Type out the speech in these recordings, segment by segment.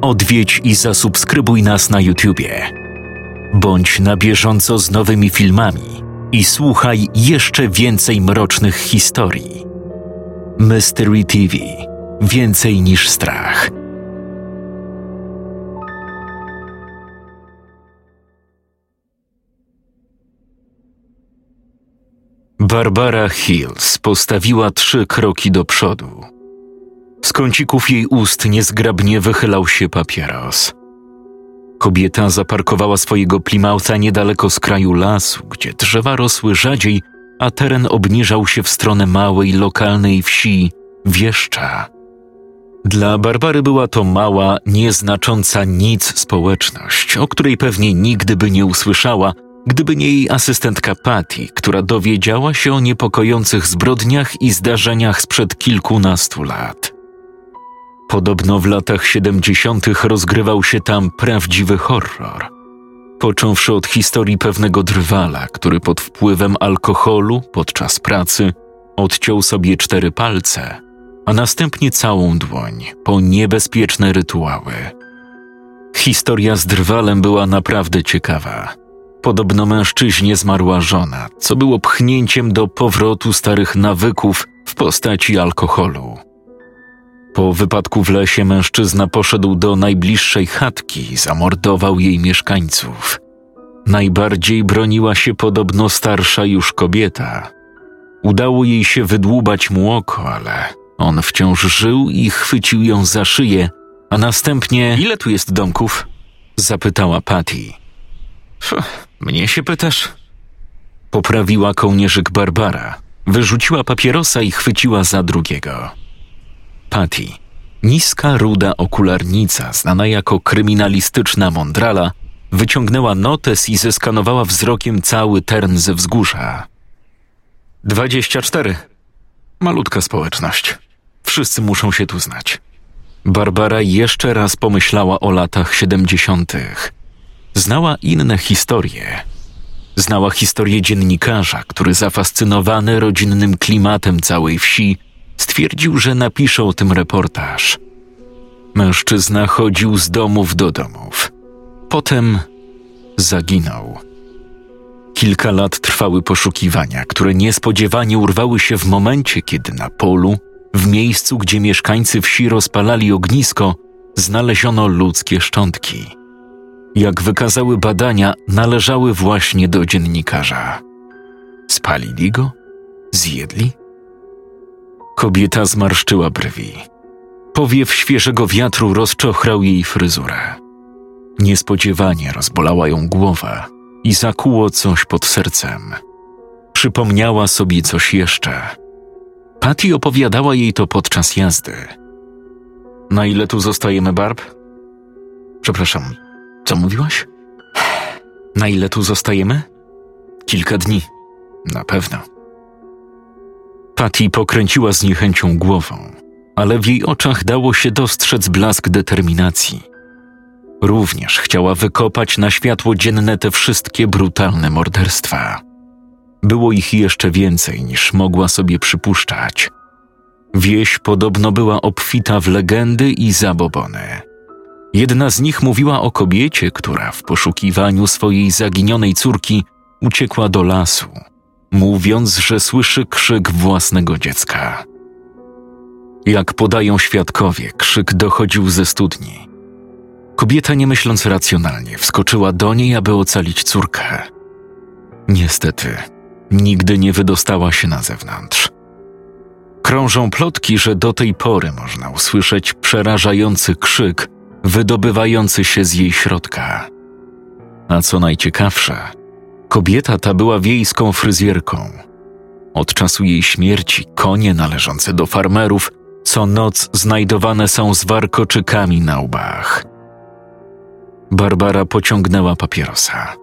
odwiedź i zasubskrybuj nas na YouTubie. Bądź na bieżąco z nowymi filmami i słuchaj jeszcze więcej mrocznych historii. Mystery TV Więcej niż strach. Barbara Hills postawiła trzy kroki do przodu. Z kącików jej ust niezgrabnie wychylał się papieros. Kobieta zaparkowała swojego Plimouth'a niedaleko skraju lasu, gdzie drzewa rosły rzadziej, a teren obniżał się w stronę małej, lokalnej wsi Wieszcza. Dla Barbary była to mała, nieznacząca nic społeczność, o której pewnie nigdy by nie usłyszała, gdyby nie jej asystentka Patty, która dowiedziała się o niepokojących zbrodniach i zdarzeniach sprzed kilkunastu lat. Podobno w latach 70. rozgrywał się tam prawdziwy horror. Począwszy od historii pewnego drwala, który pod wpływem alkoholu podczas pracy odciął sobie cztery palce, a następnie całą dłoń po niebezpieczne rytuały. Historia z drwalem była naprawdę ciekawa. Podobno mężczyźnie zmarła żona, co było pchnięciem do powrotu starych nawyków w postaci alkoholu. Po wypadku w lesie mężczyzna poszedł do najbliższej chatki i zamordował jej mieszkańców. Najbardziej broniła się podobno starsza już kobieta. Udało jej się wydłubać mu oko, ale on wciąż żył i chwycił ją za szyję, a następnie. Ile tu jest domków? zapytała Patty. Mnie się pytasz? Poprawiła kołnierzyk Barbara. Wyrzuciła papierosa i chwyciła za drugiego. Patty, niska, ruda okularnica, znana jako kryminalistyczna mądrala, wyciągnęła notes i zeskanowała wzrokiem cały teren ze wzgórza. Dwadzieścia cztery. Malutka społeczność. Wszyscy muszą się tu znać. Barbara jeszcze raz pomyślała o latach siedemdziesiątych. Znała inne historie. Znała historię dziennikarza, który zafascynowany rodzinnym klimatem całej wsi stwierdził, że napisze o tym reportaż. Mężczyzna chodził z domów do domów. Potem zaginął. Kilka lat trwały poszukiwania, które niespodziewanie urwały się w momencie, kiedy na polu, w miejscu, gdzie mieszkańcy wsi rozpalali ognisko, znaleziono ludzkie szczątki. Jak wykazały badania, należały właśnie do dziennikarza. Spalili go? Zjedli? Kobieta zmarszczyła brwi. Powiew świeżego wiatru rozczochrał jej fryzurę. Niespodziewanie rozbolała ją głowa i zakuło coś pod sercem. Przypomniała sobie coś jeszcze. Patty opowiadała jej to podczas jazdy. Na ile tu zostajemy, Barb? Przepraszam, co mówiłaś? Na ile tu zostajemy? Kilka dni. Na pewno. Patty pokręciła z niechęcią głową, ale w jej oczach dało się dostrzec blask determinacji. Również chciała wykopać na światło dzienne te wszystkie brutalne morderstwa. Było ich jeszcze więcej niż mogła sobie przypuszczać. Wieś podobno była obfita w legendy i zabobony. Jedna z nich mówiła o kobiecie, która w poszukiwaniu swojej zaginionej córki uciekła do lasu, mówiąc, że słyszy krzyk własnego dziecka. Jak podają świadkowie, krzyk dochodził ze studni. Kobieta, nie myśląc racjonalnie, wskoczyła do niej, aby ocalić córkę. Niestety, nigdy nie wydostała się na zewnątrz. Krążą plotki, że do tej pory można usłyszeć przerażający krzyk wydobywający się z jej środka. A co najciekawsze, kobieta ta była wiejską fryzjerką. Od czasu jej śmierci konie należące do farmerów co noc znajdowane są z warkoczykami na łbach. Barbara pociągnęła papierosa.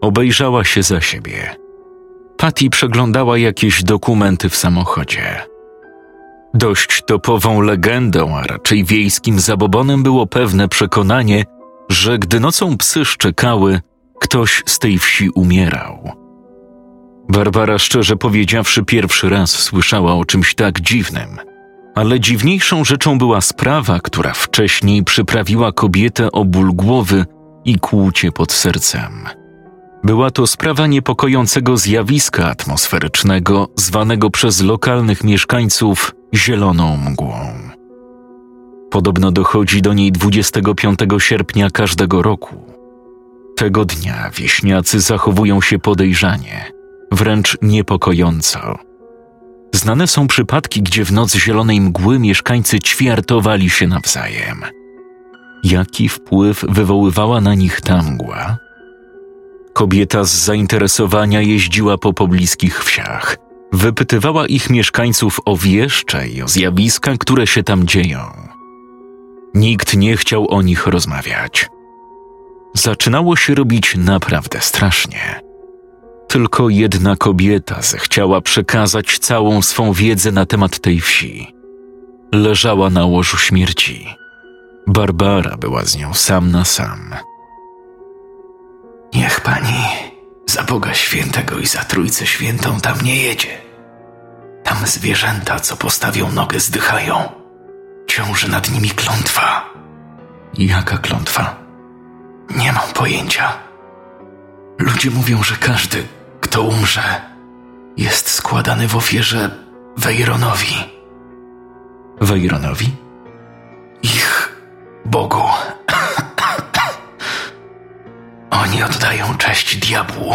Obejrzała się za siebie. Patty przeglądała jakieś dokumenty w samochodzie. Dość topową legendą, a raczej wiejskim zabobonem było pewne przekonanie, że gdy nocą psy szczekały, ktoś z tej wsi umierał. Barbara szczerze powiedziawszy pierwszy raz słyszała o czymś tak dziwnym. Ale dziwniejszą rzeczą była sprawa, która wcześniej przyprawiła kobietę o ból głowy i kłucie pod sercem. Była to sprawa niepokojącego zjawiska atmosferycznego, zwanego przez lokalnych mieszkańców zieloną mgłą. Podobno dochodzi do niej 25 sierpnia każdego roku. Tego dnia wieśniacy zachowują się podejrzanie, wręcz niepokojąco. Znane są przypadki, gdzie w noc zielonej mgły mieszkańcy ćwiartowali się nawzajem. Jaki wpływ wywoływała na nich ta mgła? Kobieta z zainteresowania jeździła po pobliskich wsiach. Wypytywała ich mieszkańców o wieszcze i o zjawiska, które się tam dzieją. Nikt nie chciał o nich rozmawiać. Zaczynało się robić naprawdę strasznie. Tylko jedna kobieta zechciała przekazać całą swą wiedzę na temat tej wsi. Leżała na łożu śmierci. Barbara była z nią sam na sam. Niech pani za Boga Świętego i za Trójcę Świętą tam nie jedzie. Tam zwierzęta, co postawią nogę, zdychają. Ciąży nad nimi klątwa. Jaka klątwa? Nie mam pojęcia. Ludzie mówią, że każdy, kto umrze, jest składany w ofierze Wejronowi. Wejronowi? Ich Bogu. Oni oddają cześć diabłu.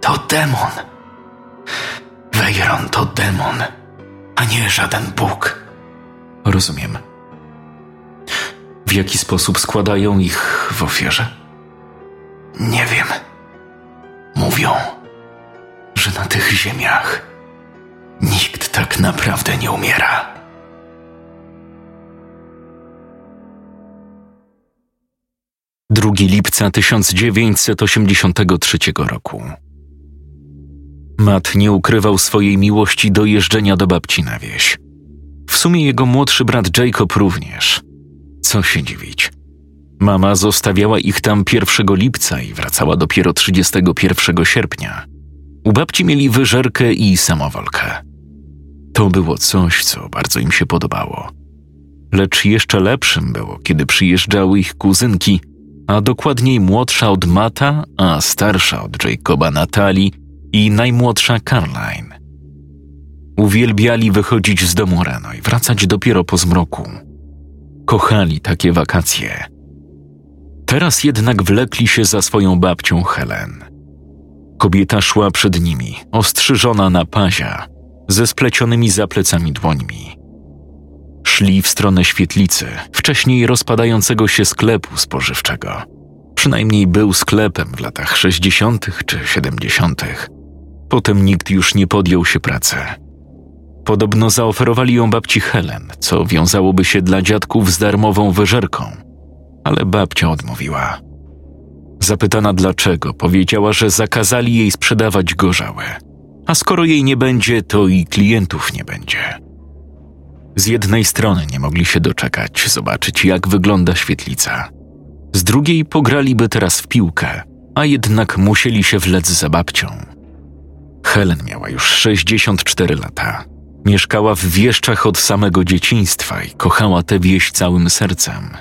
To demon. Wejron to demon, a nie żaden Bóg. Rozumiem. W jaki sposób składają ich w ofierze? Nie wiem. Mówią, że na tych ziemiach nikt tak naprawdę nie umiera. 2 lipca 1983 roku. Matt nie ukrywał swojej miłości do jeżdżenia do babci na wieś. W sumie jego młodszy brat Jacob również. Co się dziwić. Mama zostawiała ich tam 1 lipca i wracała dopiero 31 sierpnia. U babci mieli wyżerkę i samowolkę. To było coś, co bardzo im się podobało. Lecz jeszcze lepszym było, kiedy przyjeżdżały ich kuzynki, a dokładniej młodsza od Mata, a starsza od Jacoba Natalii i najmłodsza Caroline. Uwielbiali wychodzić z domu rano i wracać dopiero po zmroku. Kochali takie wakacje. Teraz jednak wlekli się za swoją babcią Helen. Kobieta szła przed nimi, ostrzyżona na pazia, ze splecionymi za plecami dłońmi. Szli w stronę świetlicy, wcześniej rozpadającego się sklepu spożywczego. Przynajmniej był sklepem w latach 60. czy 70. Potem nikt już nie podjął się pracy. Podobno zaoferowali ją babci Helen, co wiązałoby się dla dziadków z darmową wyżerką, ale babcia odmówiła. Zapytana dlaczego, powiedziała, że zakazali jej sprzedawać gorzałe, a skoro jej nie będzie, to i klientów nie będzie. Z jednej strony nie mogli się doczekać, zobaczyć jak wygląda świetlica. Z drugiej pograliby teraz w piłkę, a jednak musieli się wlec za babcią. Helen miała już 64 lata. Mieszkała w wieszczach od samego dzieciństwa i kochała tę wieś całym sercem.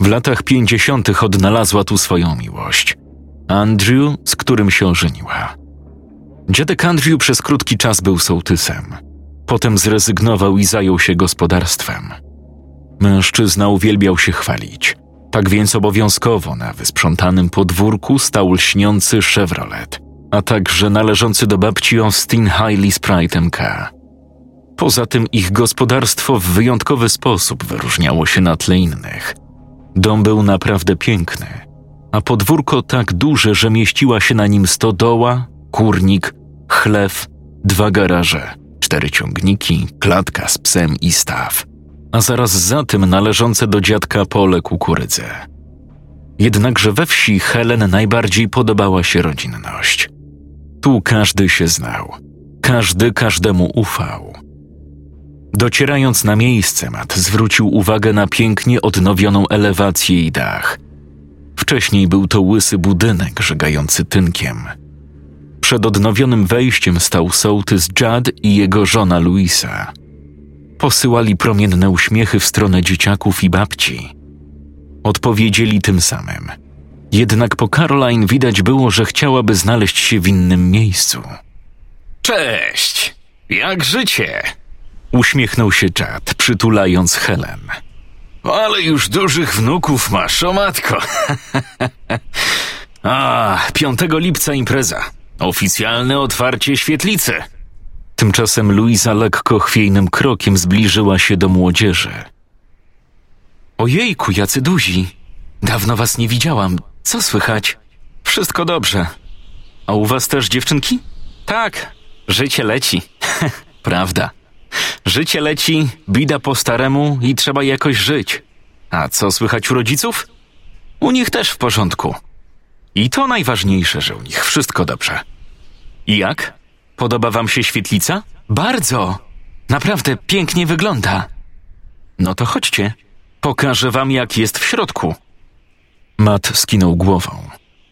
W latach 50. odnalazła tu swoją miłość. Andrew, z którym się ożeniła. Dziadek Andrew przez krótki czas był sołtysem – Potem zrezygnował i zajął się gospodarstwem. Mężczyzna uwielbiał się chwalić. Tak więc obowiązkowo na wysprzątanym podwórku stał lśniący Chevrolet, a także należący do babci Austin Hailey Sprite MK. Poza tym ich gospodarstwo w wyjątkowy sposób wyróżniało się na tle innych. Dom był naprawdę piękny, a podwórko tak duże, że mieściła się na nim stodoła, kurnik, chlew, dwa garaże – cztery ciągniki, klatka z psem i staw, a zaraz za tym należące do dziadka pole kukurydzy. Jednakże we wsi Helen najbardziej podobała się rodzinność. Tu każdy się znał, każdy każdemu ufał. Docierając na miejsce, Mat zwrócił uwagę na pięknie odnowioną elewację i dach. Wcześniej był to łysy budynek żegający tynkiem – przed odnowionym wejściem stał sołtys Judd i jego żona Luisa. Posyłali promienne uśmiechy w stronę dzieciaków i babci. Odpowiedzieli tym samym. Jednak po Caroline widać było, że chciałaby znaleźć się w innym miejscu. Cześć! Jak życie? Uśmiechnął się Chad, przytulając Helen. Ale już dużych wnuków masz, o matko. A, 5 lipca impreza. Oficjalne otwarcie świetlicy. Tymczasem Luisa lekko chwiejnym krokiem zbliżyła się do młodzieży. Ojejku, jacy duzi. Dawno was nie widziałam. Co słychać? Wszystko dobrze. A u was też dziewczynki? Tak, życie leci. Prawda. Życie leci, bida po staremu i trzeba jakoś żyć. A co słychać u rodziców? U nich też w porządku. I to najważniejsze, że u nich wszystko dobrze. I jak? Podoba wam się świetlica? Bardzo. Naprawdę pięknie wygląda. No to chodźcie. Pokażę wam, jak jest w środku. Matt skinął głową.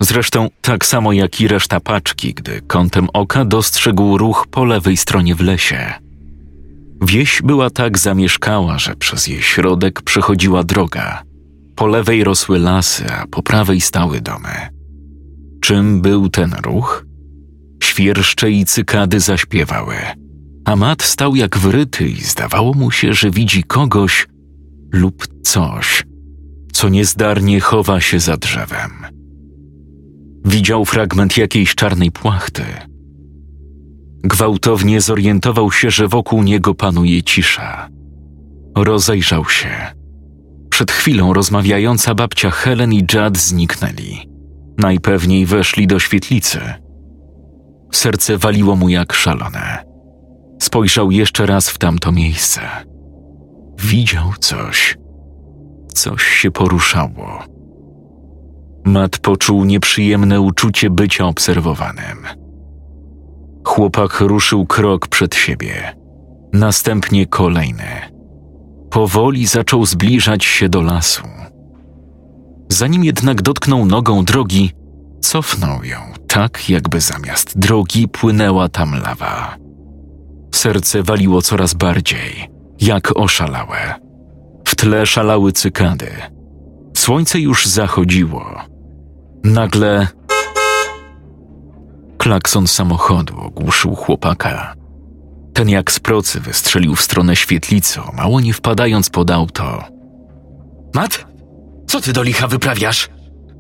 Zresztą tak samo jak i reszta paczki, gdy kątem oka dostrzegł ruch po lewej stronie w lesie. Wieś była tak zamieszkała, że przez jej środek przechodziła droga. Po lewej rosły lasy, a po prawej stały domy. Czym był ten ruch? Świerszcze i cykady zaśpiewały, a Mat stał jak wryty i zdawało mu się, że widzi kogoś lub coś, co niezdarnie chowa się za drzewem. Widział fragment jakiejś czarnej płachty. Gwałtownie zorientował się, że wokół niego panuje cisza. Rozejrzał się. Przed chwilą rozmawiająca babcia Helen i Judd zniknęli. Najpewniej weszli do świetlicy. Serce waliło mu jak szalone. Spojrzał jeszcze raz w tamto miejsce. Widział coś. Coś się poruszało. Matt poczuł nieprzyjemne uczucie bycia obserwowanym. Chłopak ruszył krok przed siebie, następnie kolejny. Powoli zaczął zbliżać się do lasu. Zanim jednak dotknął nogą drogi, cofnął ją tak, jakby zamiast drogi płynęła tam lawa. Serce waliło coraz bardziej, jak oszalałe. W tle szalały cykady. Słońce już zachodziło. Nagle klakson samochodu ogłuszył chłopaka. Ten jak z procy wystrzelił w stronę świetlicy, mało nie wpadając pod auto. Mat? Co ty do licha wyprawiasz?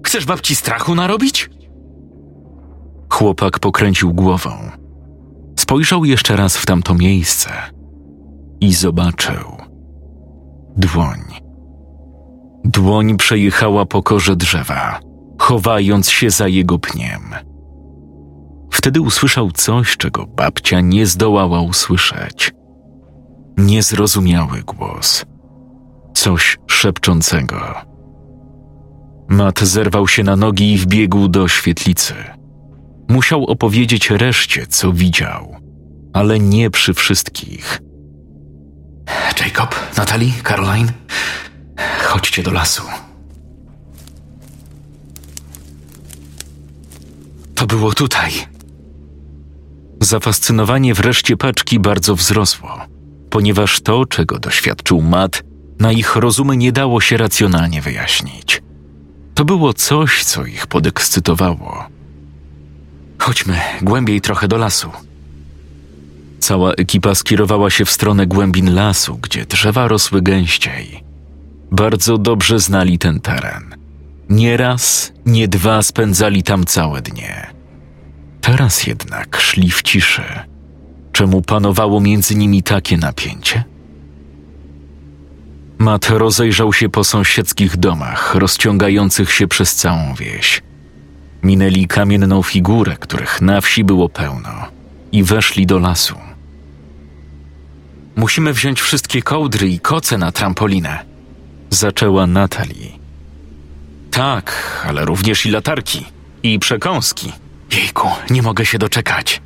Chcesz babci strachu narobić? Chłopak pokręcił głową. Spojrzał jeszcze raz w tamto miejsce i zobaczył dłoń. Dłoń przejechała po korze drzewa, chowając się za jego pniem. Wtedy usłyszał coś, czego babcia nie zdołała usłyszeć. Niezrozumiały głos. Coś szepczącego. Mat zerwał się na nogi i wbiegł do świetlicy. Musiał opowiedzieć reszcie, co widział, ale nie przy wszystkich. Jacob, Natalie, Caroline, chodźcie do lasu. To było tutaj. Zafascynowanie wreszcie paczki bardzo wzrosło, ponieważ to, czego doświadczył Matt, na ich rozumy nie dało się racjonalnie wyjaśnić. To było coś, co ich podekscytowało. Chodźmy głębiej trochę do lasu. Cała ekipa skierowała się w stronę głębin lasu, gdzie drzewa rosły gęściej. Bardzo dobrze znali ten teren. Nie raz, nie dwa spędzali tam całe dnie. Teraz jednak szli w ciszy. Czemu panowało między nimi takie napięcie? Mat rozejrzał się po sąsiedzkich domach, rozciągających się przez całą wieś. Minęli kamienną figurę, których na wsi było pełno, i weszli do lasu. Musimy wziąć wszystkie kołdry i koce na trampolinę, zaczęła Natalie. Tak, ale również i latarki, i przekąski. Jejku, nie mogę się doczekać.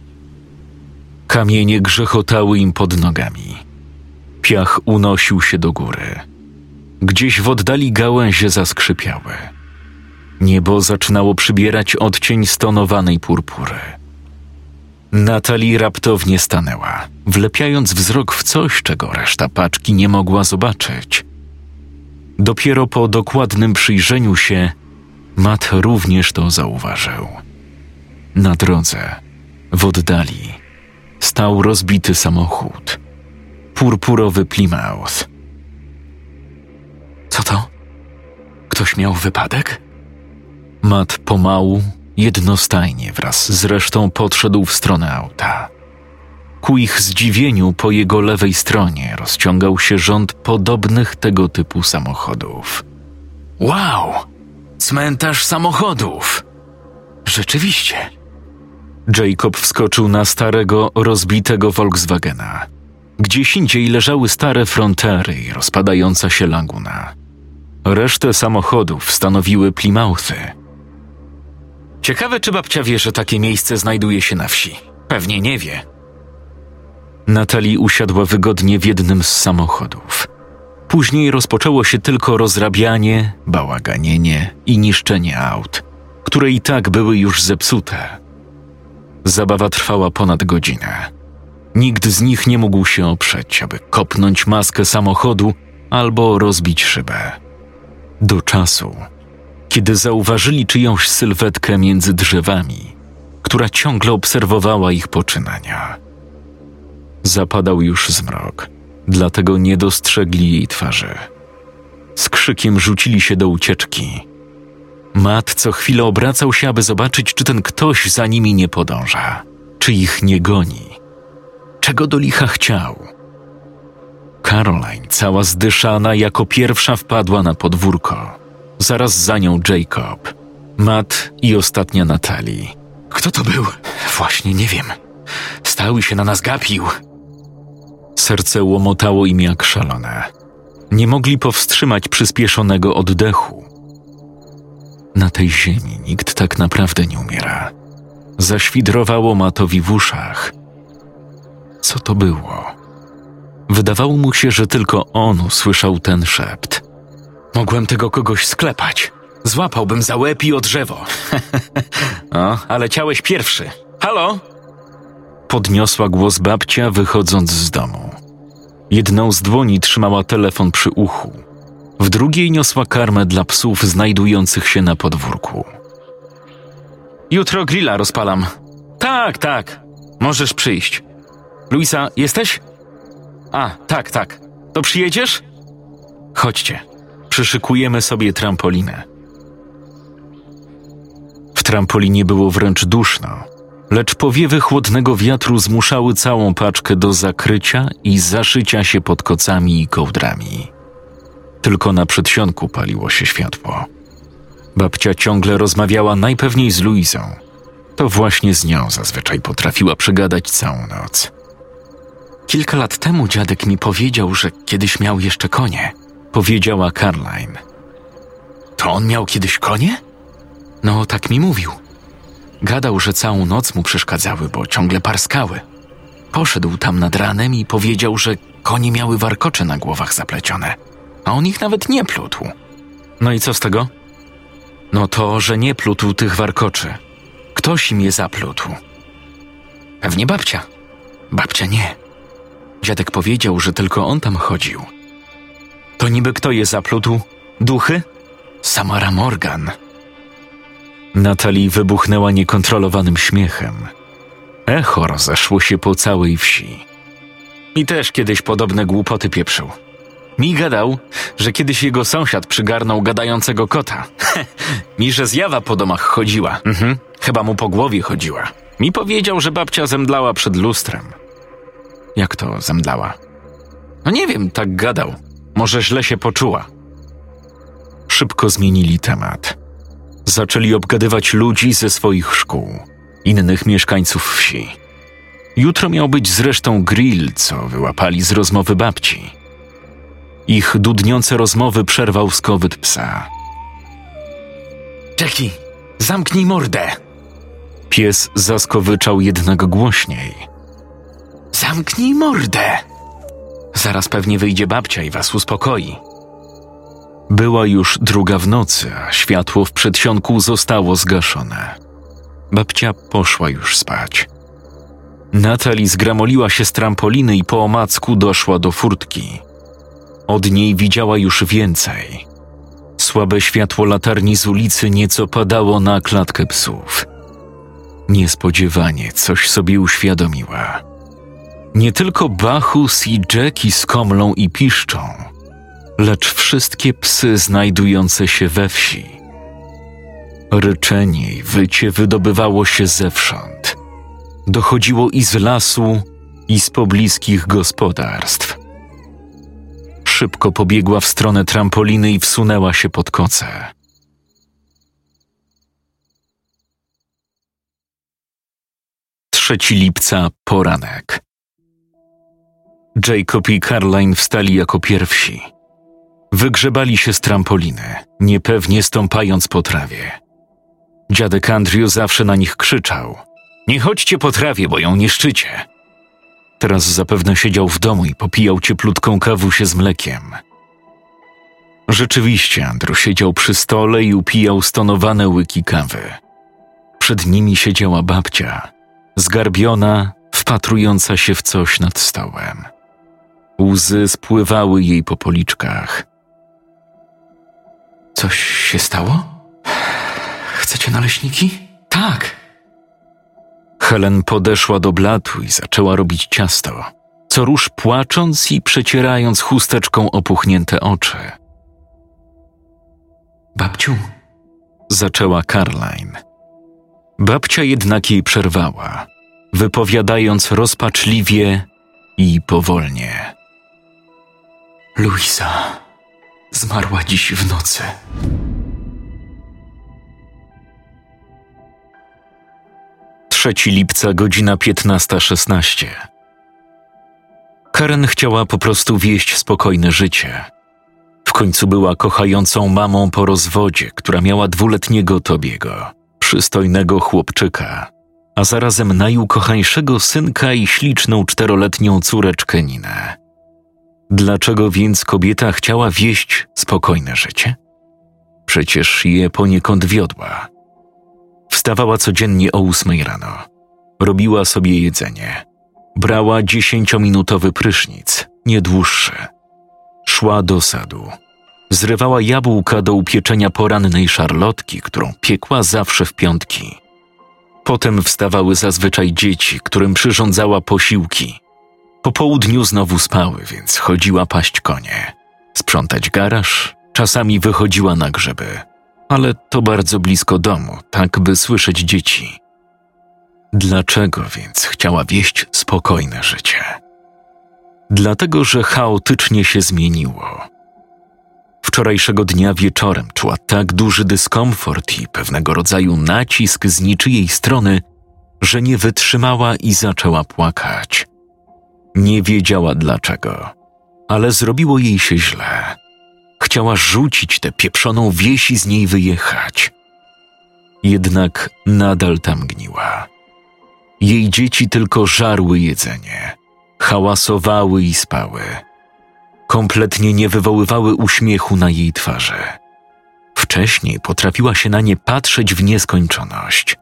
Kamienie grzechotały im pod nogami. Piach unosił się do góry. Gdzieś w oddali gałęzie zaskrzypiały. Niebo zaczynało przybierać odcień stonowanej purpury. Natalie raptownie stanęła, wlepiając wzrok w coś, czego reszta paczki nie mogła zobaczyć. Dopiero po dokładnym przyjrzeniu się, Matt również to zauważył. Na drodze, w oddali, stał rozbity samochód. Purpurowy Plymouth. Co to? Ktoś miał wypadek? Matt pomału, jednostajnie wraz z resztą podszedł w stronę auta. Ku ich zdziwieniu po jego lewej stronie rozciągał się rząd podobnych tego typu samochodów. Wow! Cmentarz samochodów! Rzeczywiście. Jacob wskoczył na starego, rozbitego Volkswagena. Gdzieś indziej leżały stare frontery i rozpadająca się laguna. Resztę samochodów stanowiły Plymouthy. Ciekawe, czy babcia wie, że takie miejsce znajduje się na wsi. Pewnie nie wie. Natalie usiadła wygodnie w jednym z samochodów. Później rozpoczęło się tylko rozrabianie, bałaganienie i niszczenie aut, które i tak były już zepsute. Zabawa trwała ponad godzinę. Nikt z nich nie mógł się oprzeć, aby kopnąć maskę samochodu albo rozbić szybę. Do czasu, kiedy zauważyli czyjąś sylwetkę między drzewami, która ciągle obserwowała ich poczynania. Zapadał już zmrok, dlatego nie dostrzegli jej twarzy. Z krzykiem rzucili się do ucieczki. Matt co chwilę obracał się, aby zobaczyć, czy ten ktoś za nimi nie podąża, czy ich nie goni. Czego do licha chciał? Caroline, cała zdyszana, jako pierwsza wpadła na podwórko. Zaraz za nią Jacob, Matt i ostatnia Natalie. Kto to był? Właśnie nie wiem. Stał i się na nas gapił. Serce łomotało im jak szalone. Nie mogli powstrzymać przyspieszonego oddechu. Na tej ziemi nikt tak naprawdę nie umiera. Zaświdrowało Matowi w uszach. Co to było? Wydawało mu się, że tylko on usłyszał ten szept. Mogłem tego kogoś sklepać. Złapałbym za łeb i o drzewo. o, ale ciałeś pierwszy. Halo? Podniosła głos babcia, wychodząc z domu. Jedną z dłoni trzymała telefon przy uchu, w drugiej niosła karmę dla psów znajdujących się na podwórku. Jutro grilla rozpalam. Tak, tak. Możesz przyjść. Luisa, jesteś? A, tak, tak. To przyjedziesz? Chodźcie. Przyszykujemy sobie trampolinę. W trampolinie było wręcz duszno, lecz powiewy chłodnego wiatru zmuszały całą paczkę do zakrycia i zaszycia się pod kocami i kołdrami. Tylko na przedsionku paliło się światło. Babcia ciągle rozmawiała najpewniej z Luizą. To właśnie z nią zazwyczaj potrafiła przegadać całą noc. Kilka lat temu dziadek mi powiedział, że kiedyś miał jeszcze konie, powiedziała Caroline. To on miał kiedyś konie? No, tak mi mówił. Gadał, że całą noc mu przeszkadzały, bo ciągle parskały. Poszedł tam nad ranem i powiedział, że konie miały warkocze na głowach zaplecione, a on ich nawet nie plutł. No i co z tego? No to, że nie plutł tych warkoczy. Ktoś im je zaplutł. Pewnie babcia. Babcia nie. Dziadek powiedział, że tylko on tam chodził. To niby kto je zaplutł? Duchy? Samara Morgan. Natalie wybuchnęła niekontrolowanym śmiechem. Echo rozeszło się po całej wsi. Mi też kiedyś podobne głupoty pieprzył. Mi gadał, że kiedyś jego sąsiad przygarnął gadającego kota. Mi, że zjawa po domach chodziła. Mhm, chyba mu po głowie chodziła. Mi powiedział, że babcia zemdlała przed lustrem. Jak to zemdlała? No nie wiem, tak gadał. Może źle się poczuła. Szybko zmienili temat. Zaczęli obgadywać ludzi ze swoich szkół, innych mieszkańców wsi. Jutro miał być zresztą grill, co wyłapali z rozmowy babci. Ich dudniące rozmowy przerwał skowyt psa. Jackie, zamknij mordę! Pies zaskowyczał jednak głośniej. Zamknij mordę! Zaraz pewnie wyjdzie babcia i was uspokoi. Była już druga w nocy, a światło w przedsionku zostało zgaszone. Babcia poszła już spać. Natalie zgramoliła się z trampoliny i po omacku doszła do furtki. Od niej widziała już więcej. Słabe światło latarni z ulicy nieco padało na klatkę psów. Niespodziewanie coś sobie uświadomiła. Nie tylko Bachus i Jackie skomlą i piszczą, lecz wszystkie psy znajdujące się we wsi. Ryczenie i wycie wydobywało się zewsząd. Dochodziło i z lasu, i z pobliskich gospodarstw. Szybko pobiegła w stronę trampoliny i wsunęła się pod koce. Trzeci lipca, poranek. Jacob i Caroline wstali jako pierwsi. Wygrzebali się z trampoliny, niepewnie stąpając po trawie. Dziadek Andrew zawsze na nich krzyczał: Nie chodźcie po trawie, bo ją niszczycie. Teraz zapewne siedział w domu i popijał cieplutką kawusię z mlekiem. Rzeczywiście, Andrew siedział przy stole i upijał stonowane łyki kawy. Przed nimi siedziała babcia, zgarbiona, wpatrująca się w coś nad stołem. Łzy spływały jej po policzkach. Coś się stało? Chcecie naleśniki? Tak. Helen podeszła do blatu i zaczęła robić ciasto, co róż płacząc i przecierając chusteczką opuchnięte oczy. Babciu, zaczęła Caroline. Babcia jednak jej przerwała, wypowiadając rozpaczliwie i powolnie. Luisa zmarła dziś w nocy. Trzeci lipca, godzina 15.16. Karen chciała po prostu wieść spokojne życie. W końcu była kochającą mamą po rozwodzie, która miała dwuletniego Tobiego, przystojnego chłopczyka, a zarazem najukochańszego synka i śliczną czteroletnią córeczkę Ninę. Dlaczego więc kobieta chciała wieść spokojne życie? Przecież je poniekąd wiodła. Wstawała codziennie o ósmej rano. Robiła sobie jedzenie. Brała dziesięciominutowy prysznic, nie dłuższy. Szła do sadu. Zrywała jabłka do upieczenia porannej szarlotki, którą piekła zawsze w piątki. Potem wstawały zazwyczaj dzieci, którym przyrządzała posiłki – po południu znowu spały, więc chodziła paść konie, sprzątać garaż, czasami wychodziła na grzyby, ale to bardzo blisko domu, tak by słyszeć dzieci. Dlaczego więc chciała wieść spokojne życie? Dlatego, że chaotycznie się zmieniło. Wczorajszego dnia wieczorem czuła tak duży dyskomfort i pewnego rodzaju nacisk z niczyjej strony, że nie wytrzymała i zaczęła płakać. Nie wiedziała dlaczego, ale zrobiło jej się źle. Chciała rzucić tę pieprzoną wieś i z niej wyjechać. Jednak nadal tam gniła. Jej dzieci tylko żarły jedzenie, hałasowały i spały. Kompletnie nie wywoływały uśmiechu na jej twarzy. Wcześniej potrafiła się na nie patrzeć w nieskończoność –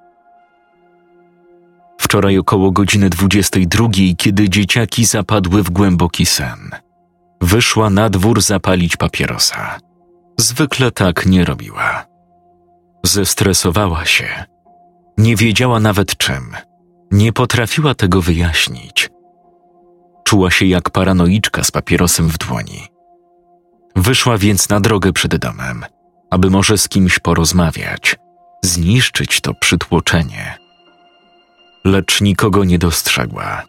Wczoraj około godziny 22, kiedy dzieciaki zapadły w głęboki sen. Wyszła na dwór zapalić papierosa. Zwykle tak nie robiła. Zestresowała się. Nie wiedziała nawet czym. Nie potrafiła tego wyjaśnić. Czuła się jak paranoiczka z papierosem w dłoni. Wyszła więc na drogę przed domem, aby może z kimś porozmawiać, zniszczyć to przytłoczenie lecz nikogo nie dostrzegła.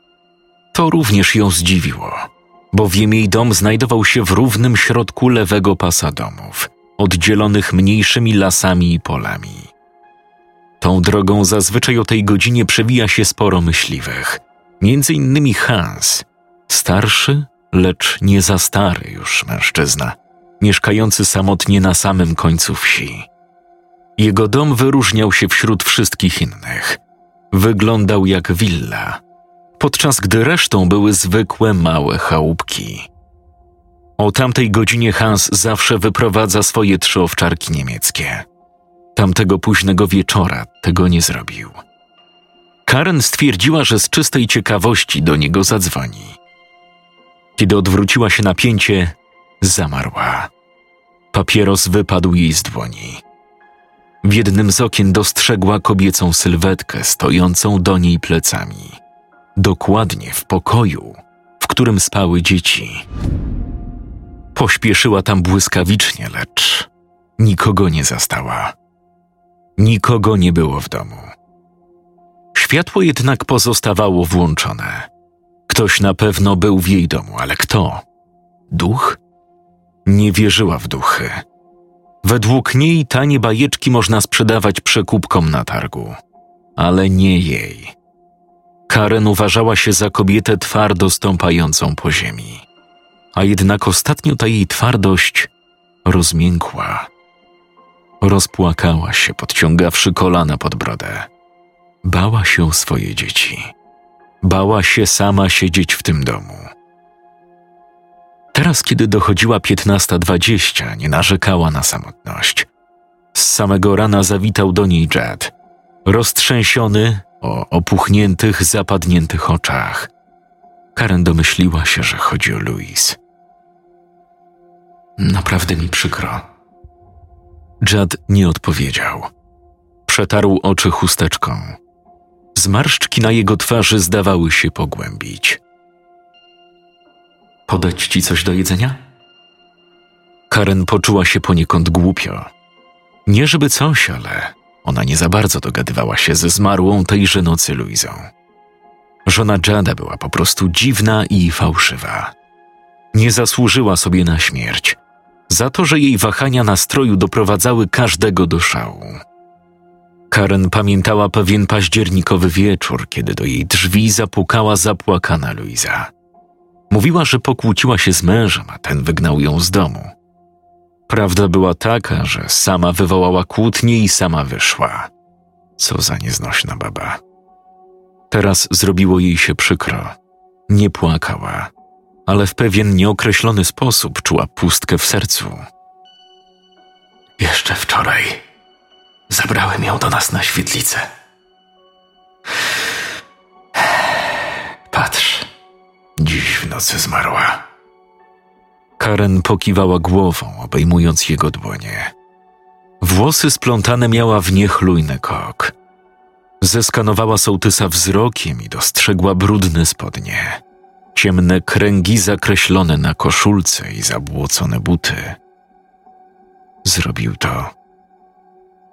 To również ją zdziwiło, bowiem jej dom znajdował się w równym środku lewego pasa domów, oddzielonych mniejszymi lasami i polami. Tą drogą zazwyczaj o tej godzinie przewija się sporo myśliwych, między innymi Hans, starszy, lecz nie za stary już mężczyzna, mieszkający samotnie na samym końcu wsi. Jego dom wyróżniał się wśród wszystkich innych – Wyglądał jak willa, podczas gdy resztą były zwykłe małe chałupki. O tamtej godzinie Hans zawsze wyprowadza swoje trzy owczarki niemieckie. Tamtego późnego wieczora tego nie zrobił. Karen stwierdziła, że z czystej ciekawości do niego zadzwoni. Kiedy odwróciła się napięcie, zamarła. Papieros wypadł jej z dłoni. W jednym z okien dostrzegła kobiecą sylwetkę stojącą do niej plecami. Dokładnie w pokoju, w którym spały dzieci. Pośpieszyła tam błyskawicznie, lecz nikogo nie zastała. Nikogo nie było w domu. Światło jednak pozostawało włączone. Ktoś na pewno był w jej domu, ale kto? Duch? Nie wierzyła w duchy. Według niej tanie bajeczki można sprzedawać przekupkom na targu, ale nie jej. Karen uważała się za kobietę twardo stąpającą po ziemi, a jednak ostatnio ta jej twardość rozmiękła. Rozpłakała się, podciągawszy kolana pod brodę. Bała się o swoje dzieci. Bała się sama siedzieć w tym domu. Teraz, kiedy dochodziła 15.20, nie narzekała na samotność. Z samego rana zawitał do niej Jed, roztrzęsiony, o opuchniętych, zapadniętych oczach. Karen domyśliła się, że chodzi o Louis. Naprawdę mi przykro. Jad nie odpowiedział. Przetarł oczy chusteczką. Zmarszczki na jego twarzy zdawały się pogłębić. Podać ci coś do jedzenia? Karen poczuła się poniekąd głupio. Nie żeby coś, ale ona nie za bardzo dogadywała się ze zmarłą tejże nocy Luizą. Żona Jada była po prostu dziwna i fałszywa. Nie zasłużyła sobie na śmierć, za to, że jej wahania nastroju doprowadzały każdego do szału. Karen pamiętała pewien październikowy wieczór, kiedy do jej drzwi zapukała zapłakana Luiza. Mówiła, że pokłóciła się z mężem, a ten wygnał ją z domu. Prawda była taka, że sama wywołała kłótnię i sama wyszła. Co za nieznośna baba. Teraz zrobiło jej się przykro. Nie płakała, ale w pewien nieokreślony sposób czuła pustkę w sercu. Jeszcze wczoraj zabrałem ją do nas na świetlicę. Patrz, dziś w nocy zmarła. Karen pokiwała głową, obejmując jego dłonie. Włosy splątane miała w niechlujny kok. Zeskanowała sołtysa wzrokiem i dostrzegła brudne spodnie, ciemne kręgi zakreślone na koszulce i zabłocone buty. Zrobił to.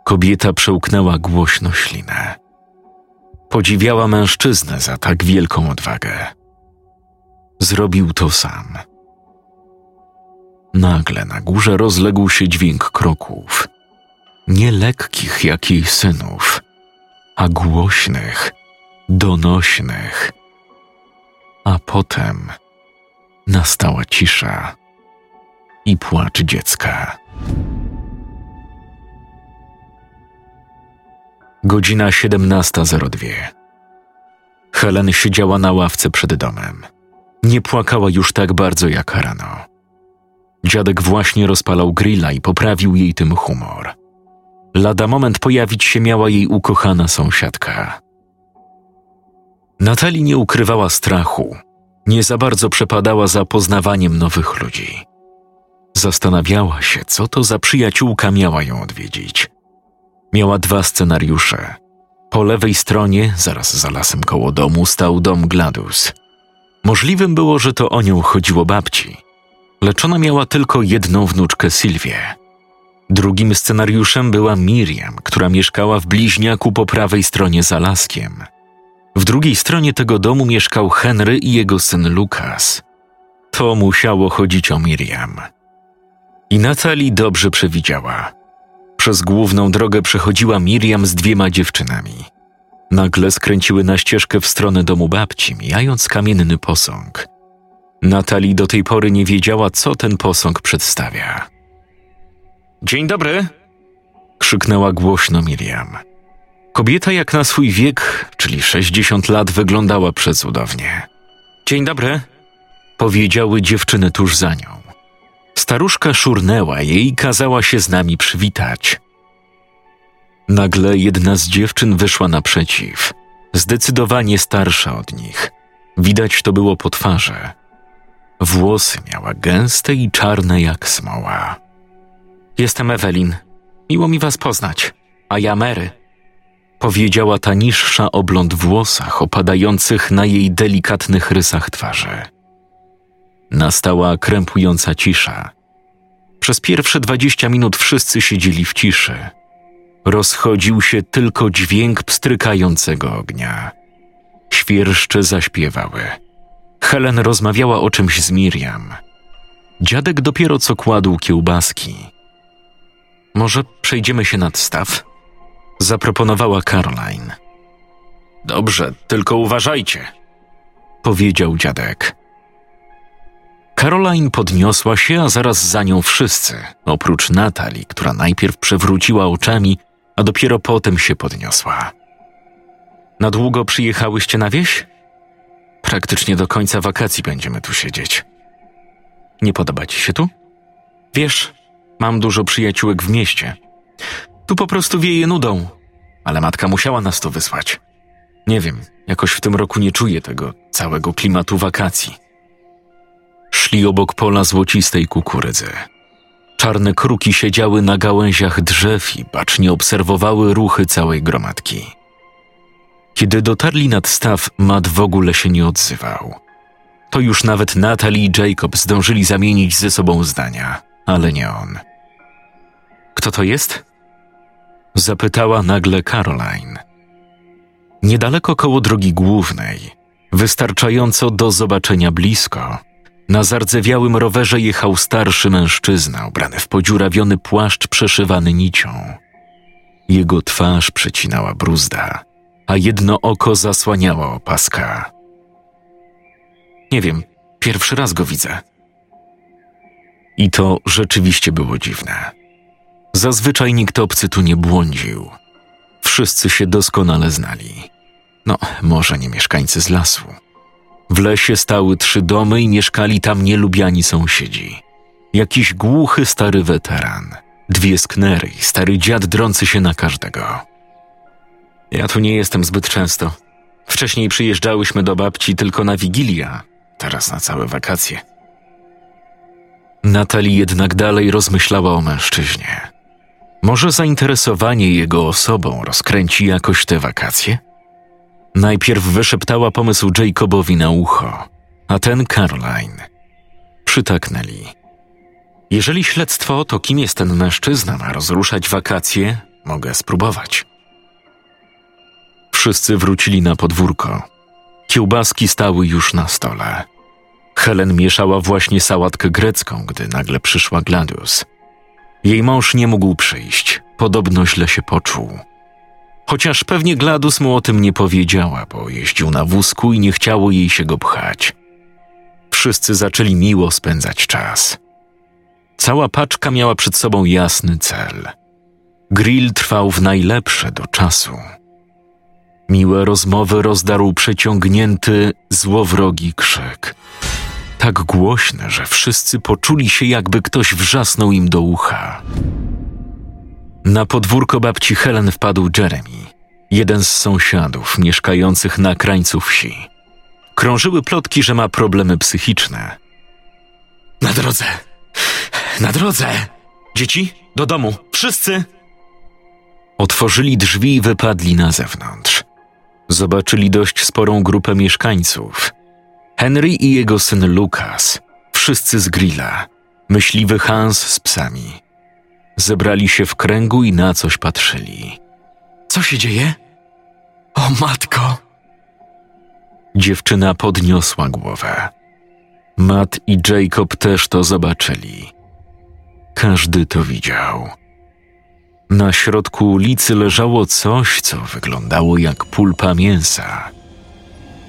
Kobieta przełknęła głośno ślinę. Podziwiała mężczyznę za tak wielką odwagę. Zrobił to sam. Nagle na górze rozległ się dźwięk kroków. Nie lekkich jak jej synów, a głośnych, donośnych. A potem nastała cisza i płacz dziecka. Godzina 17.02. Helen siedziała na ławce przed domem. Nie płakała już tak bardzo jak rano. Dziadek właśnie rozpalał grilla i poprawił jej tym humor. Lada moment pojawić się miała jej ukochana sąsiadka. Natali nie ukrywała strachu, nie za bardzo przepadała za poznawaniem nowych ludzi. Zastanawiała się, co to za przyjaciółka miała ją odwiedzić. Miała dwa scenariusze. Po lewej stronie, zaraz za lasem koło domu, stał dom Gladus. Możliwym było, że to o nią chodziło babci – lecz ona miała tylko jedną wnuczkę Sylwię. Drugim scenariuszem była Miriam, która mieszkała w bliźniaku po prawej stronie za laskiem. W drugiej stronie tego domu mieszkał Henry i jego syn Lukas. To musiało chodzić o Miriam. I Natalie dobrze przewidziała. Przez główną drogę przechodziła Miriam z dwiema dziewczynami. Nagle skręciły na ścieżkę w stronę domu babci, mijając kamienny posąg – Natali do tej pory nie wiedziała, co ten posąg przedstawia. Dzień dobry! krzyknęła głośno Miriam. Kobieta jak na swój wiek, czyli 60 lat, wyglądała przecudownie. Dzień dobry! powiedziały dziewczyny tuż za nią. Staruszka szurnęła jej i kazała się z nami przywitać. Nagle jedna z dziewczyn wyszła naprzeciw, Zdecydowanie starsza od nich. Widać to było po twarzy. Włosy miała gęste i czarne jak smoła. Jestem Ewelin. Miło mi was poznać. A ja Mary. Powiedziała ta niższa o blond włosach opadających na jej delikatnych rysach twarzy. Nastała krępująca cisza. Przez pierwsze dwadzieścia minut wszyscy siedzieli w ciszy. Rozchodził się tylko dźwięk pstrykającego ognia. Świerszcze zaśpiewały. Helen rozmawiała o czymś z Miriam. Dziadek dopiero co kładł kiełbaski. Może przejdziemy się nad staw? Zaproponowała Caroline. Dobrze, tylko uważajcie, powiedział dziadek. Caroline podniosła się, a zaraz za nią wszyscy, oprócz Natalii, która najpierw przewróciła oczami, a dopiero potem się podniosła. Na długo przyjechałyście na wieś? Praktycznie do końca wakacji będziemy tu siedzieć. Nie podoba ci się tu? Wiesz, mam dużo przyjaciółek w mieście. Tu po prostu wieje nudą, ale matka musiała nas tu wysłać. Nie wiem, jakoś w tym roku nie czuję tego całego klimatu wakacji. Szli obok pola złocistej kukurydzy. Czarne kruki siedziały na gałęziach drzew i bacznie obserwowały ruchy całej gromadki. Kiedy dotarli nad staw, Matt w ogóle się nie odzywał. To już nawet Natalie i Jacob zdążyli zamienić ze sobą zdania, ale nie on. Kto to jest? Zapytała nagle Caroline. Niedaleko koło drogi głównej, wystarczająco do zobaczenia blisko, na zardzewiałym rowerze jechał starszy mężczyzna ubrany w podziurawiony płaszcz przeszywany nicią. Jego twarz przecinała bruzda, a jedno oko zasłaniała opaska. Nie wiem, pierwszy raz go widzę. I to rzeczywiście było dziwne. Zazwyczaj nikt obcy tu nie błądził. Wszyscy się doskonale znali. No, może nie mieszkańcy z lasu. W lesie stały trzy domy i mieszkali tam nielubiani sąsiedzi. Jakiś głuchy stary weteran, dwie sknery i stary dziad drący się na każdego. Ja tu nie jestem zbyt często. Wcześniej przyjeżdżałyśmy do babci tylko na Wigilia, teraz na całe wakacje. Natalie jednak dalej rozmyślała o mężczyźnie. Może zainteresowanie jego osobą rozkręci jakoś te wakacje? Najpierw wyszeptała pomysł Jacobowi na ucho, a ten Caroline. Przytaknęli. Jeżeli śledztwo to kim jest ten mężczyzna ma rozruszać wakacje, mogę spróbować. Wszyscy wrócili na podwórko. Kiełbaski stały już na stole. Helen mieszała właśnie sałatkę grecką, gdy nagle przyszła Gladius. Jej mąż nie mógł przyjść, podobno źle się poczuł. Chociaż pewnie Gladus mu o tym nie powiedziała, bo jeździł na wózku i nie chciało jej się go pchać. Wszyscy zaczęli miło spędzać czas. Cała paczka miała przed sobą jasny cel. Grill trwał w najlepsze do czasu. Miłe rozmowy rozdarł przeciągnięty, złowrogi krzyk. Tak głośny, że wszyscy poczuli się, jakby ktoś wrzasnął im do ucha. Na podwórko babci Helen wpadł Jeremy, jeden z sąsiadów mieszkających na krańcu wsi. Krążyły plotki, że ma problemy psychiczne. Na drodze! Na drodze! Dzieci, do domu! Wszyscy! Otworzyli drzwi i wypadli na zewnątrz. Zobaczyli dość sporą grupę mieszkańców. Henry i jego syn Lukas, wszyscy z grilla, myśliwy Hans z psami. Zebrali się w kręgu i na coś patrzyli. Co się dzieje? O matko! Dziewczyna podniosła głowę. Matt i Jacob też to zobaczyli. Każdy to widział. Na środku ulicy leżało coś, co wyglądało jak pulpa mięsa.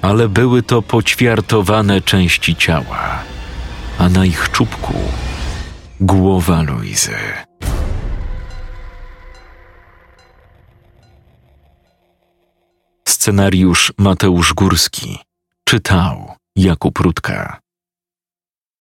Ale były to poćwiartowane części ciała, a na ich czubku głowa Luizy. Scenariusz Mateusz Górski czytał Jakub Rutka.